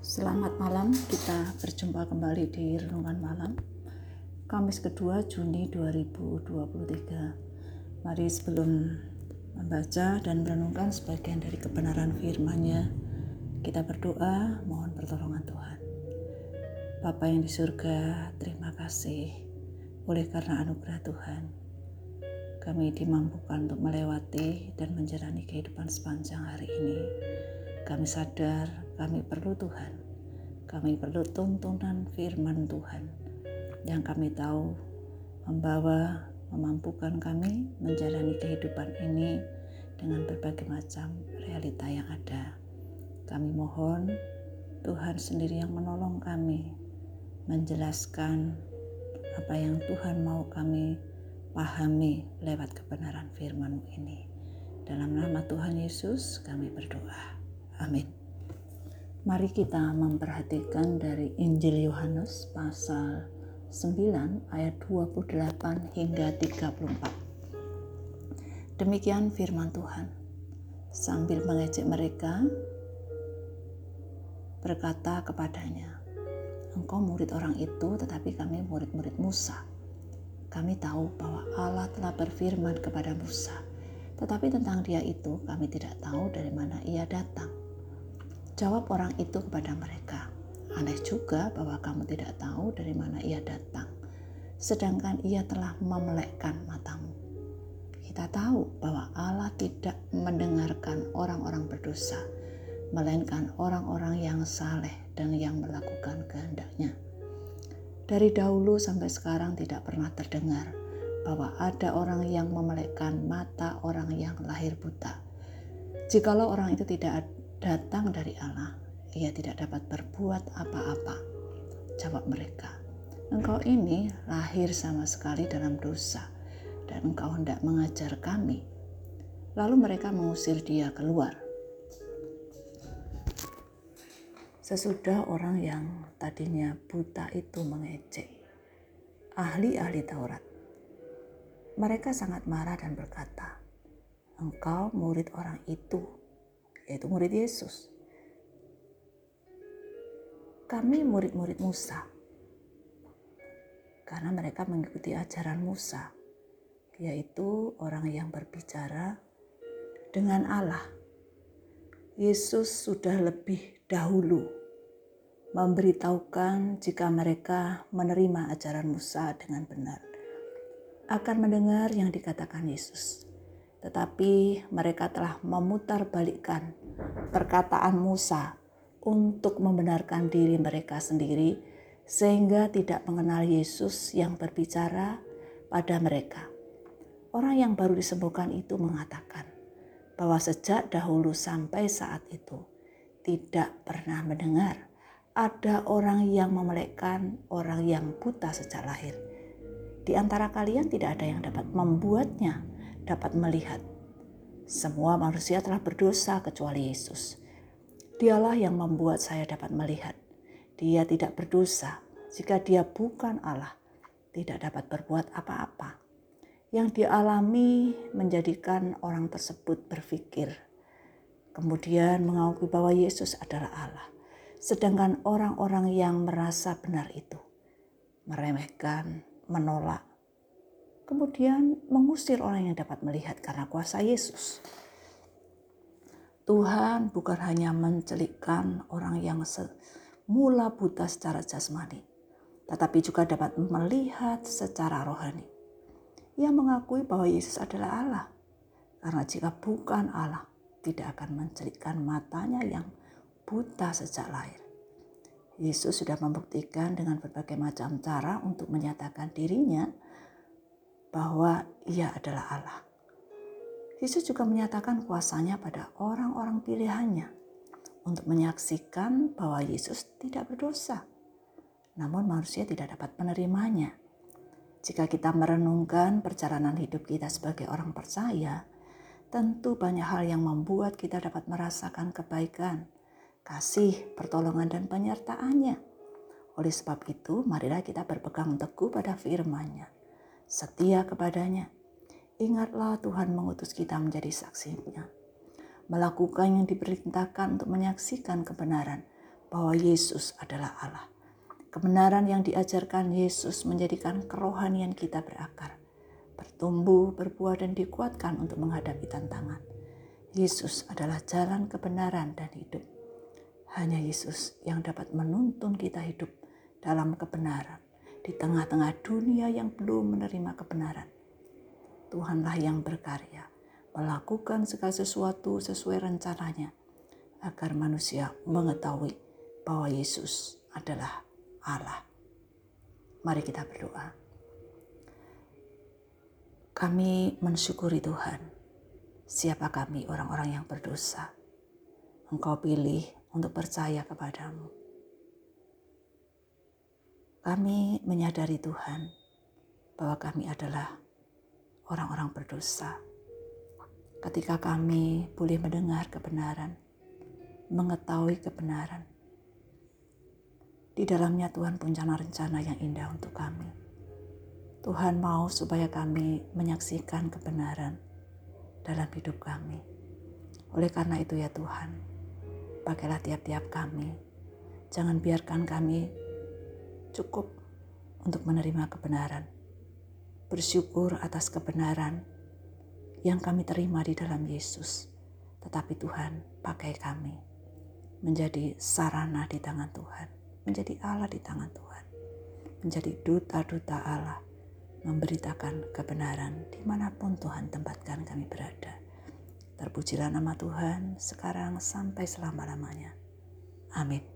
Selamat malam, kita berjumpa kembali di Renungan Malam Kamis kedua Juni 2023 Mari sebelum membaca dan merenungkan sebagian dari kebenaran firman-Nya Kita berdoa, mohon pertolongan Tuhan. Bapa yang di surga, terima kasih. Oleh karena anugerah Tuhan kami dimampukan untuk melewati dan menjalani kehidupan sepanjang hari ini. Kami sadar kami perlu Tuhan. Kami perlu tuntunan firman Tuhan yang kami tahu membawa, memampukan kami menjalani kehidupan ini dengan berbagai macam realita yang ada. Kami mohon Tuhan sendiri yang menolong kami menjelaskan apa yang Tuhan mau kami pahami lewat kebenaran firman ini. Dalam nama Tuhan Yesus kami berdoa. Amin. Mari kita memperhatikan dari Injil Yohanes pasal 9 ayat 28 hingga 34. Demikian firman Tuhan. Sambil mengejek mereka, berkata kepadanya, Engkau murid orang itu, tetapi kami murid-murid Musa kami tahu bahwa Allah telah berfirman kepada Musa, tetapi tentang dia itu kami tidak tahu dari mana ia datang. Jawab orang itu kepada mereka, aneh juga bahwa kamu tidak tahu dari mana ia datang, sedangkan ia telah memelekkan matamu. Kita tahu bahwa Allah tidak mendengarkan orang-orang berdosa, melainkan orang-orang yang saleh dan yang melakukan kehendaknya. Dari dahulu sampai sekarang tidak pernah terdengar bahwa ada orang yang memelekkan mata orang yang lahir buta. Jikalau orang itu tidak datang dari Allah, ia tidak dapat berbuat apa-apa. Jawab mereka, engkau ini lahir sama sekali dalam dosa dan engkau hendak mengajar kami. Lalu mereka mengusir dia keluar. Sesudah orang yang tadinya buta itu mengejek ahli-ahli Taurat. Mereka sangat marah dan berkata, "Engkau murid orang itu, yaitu murid Yesus. Kami murid-murid Musa." Karena mereka mengikuti ajaran Musa, yaitu orang yang berbicara dengan Allah. Yesus sudah lebih dahulu memberitahukan jika mereka menerima ajaran Musa dengan benar akan mendengar yang dikatakan Yesus. Tetapi mereka telah memutarbalikkan perkataan Musa untuk membenarkan diri mereka sendiri sehingga tidak mengenal Yesus yang berbicara pada mereka. Orang yang baru disembuhkan itu mengatakan bahwa sejak dahulu sampai saat itu tidak pernah mendengar ada orang yang memelekkan orang yang buta sejak lahir. Di antara kalian tidak ada yang dapat membuatnya dapat melihat. Semua manusia telah berdosa kecuali Yesus. Dialah yang membuat saya dapat melihat. Dia tidak berdosa jika dia bukan Allah, tidak dapat berbuat apa-apa. Yang dialami menjadikan orang tersebut berpikir, kemudian mengakui bahwa Yesus adalah Allah Sedangkan orang-orang yang merasa benar itu meremehkan, menolak, kemudian mengusir orang yang dapat melihat karena kuasa Yesus. Tuhan bukan hanya mencelikkan orang yang semula buta secara jasmani, tetapi juga dapat melihat secara rohani. Ia mengakui bahwa Yesus adalah Allah, karena jika bukan Allah, tidak akan mencelikkan matanya yang buta sejak lahir. Yesus sudah membuktikan dengan berbagai macam cara untuk menyatakan dirinya bahwa ia adalah Allah. Yesus juga menyatakan kuasanya pada orang-orang pilihannya untuk menyaksikan bahwa Yesus tidak berdosa. Namun manusia tidak dapat menerimanya. Jika kita merenungkan perjalanan hidup kita sebagai orang percaya, tentu banyak hal yang membuat kita dapat merasakan kebaikan, kasih, pertolongan, dan penyertaannya. Oleh sebab itu, marilah kita berpegang teguh pada firman-Nya, setia kepadanya. Ingatlah Tuhan mengutus kita menjadi saksinya, melakukan yang diperintahkan untuk menyaksikan kebenaran bahwa Yesus adalah Allah. Kebenaran yang diajarkan Yesus menjadikan kerohanian kita berakar, bertumbuh, berbuah, dan dikuatkan untuk menghadapi tantangan. Yesus adalah jalan kebenaran dan hidup. Hanya Yesus yang dapat menuntun kita hidup dalam kebenaran di tengah-tengah dunia yang belum menerima kebenaran. Tuhanlah yang berkarya, melakukan segala sesuatu sesuai rencananya, agar manusia mengetahui bahwa Yesus adalah Allah. Mari kita berdoa. Kami mensyukuri Tuhan siapa kami orang-orang yang berdosa. Engkau pilih untuk percaya kepadamu. Kami menyadari Tuhan bahwa kami adalah orang-orang berdosa. Ketika kami boleh mendengar kebenaran, mengetahui kebenaran, di dalamnya Tuhan punya rencana yang indah untuk kami. Tuhan mau supaya kami menyaksikan kebenaran, dalam hidup kami. Oleh karena itu ya Tuhan, pakailah tiap-tiap kami. Jangan biarkan kami cukup untuk menerima kebenaran. Bersyukur atas kebenaran yang kami terima di dalam Yesus. Tetapi Tuhan, pakai kami menjadi sarana di tangan Tuhan, menjadi Allah di tangan Tuhan, menjadi duta-duta Allah memberitakan kebenaran di mana pun Tuhan tempatkan kami berada. Terpujilah nama Tuhan sekarang sampai selama-lamanya. Amin.